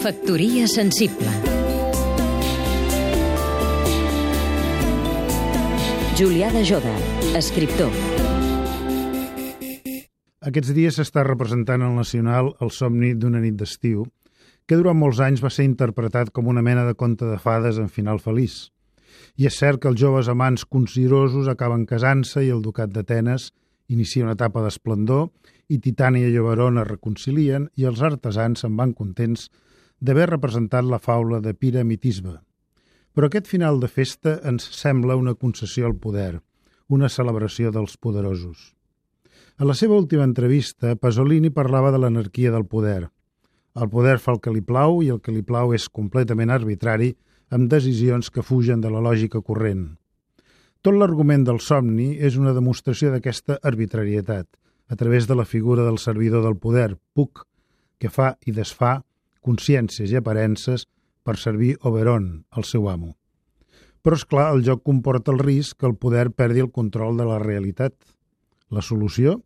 Factoria sensible Julià de Joda, escriptor Aquests dies s'està representant al Nacional el somni d'una nit d'estiu, que durant molts anys va ser interpretat com una mena de conte de fades en final feliç. I és cert que els joves amants considerosos acaben casant-se i el ducat d'Atenes inicia una etapa d'esplendor i Titània i Oberona reconcilien i els artesans se'n van contents d'haver representat la faula de Piramitisbe. Però aquest final de festa ens sembla una concessió al poder, una celebració dels poderosos. A la seva última entrevista, Pasolini parlava de l'anarquia del poder. El poder fa el que li plau i el que li plau és completament arbitrari amb decisions que fugen de la lògica corrent. Tot l'argument del somni és una demostració d'aquesta arbitrarietat, a través de la figura del servidor del poder, Puc, que fa i desfà consciències i aparences per servir Oberon, el seu amo. Però, és clar, el joc comporta el risc que el poder perdi el control de la realitat. La solució?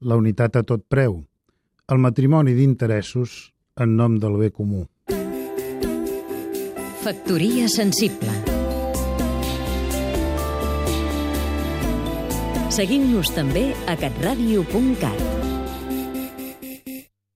La unitat a tot preu. El matrimoni d'interessos en nom del bé comú. Factoria sensible Seguim-nos també a catradio.cat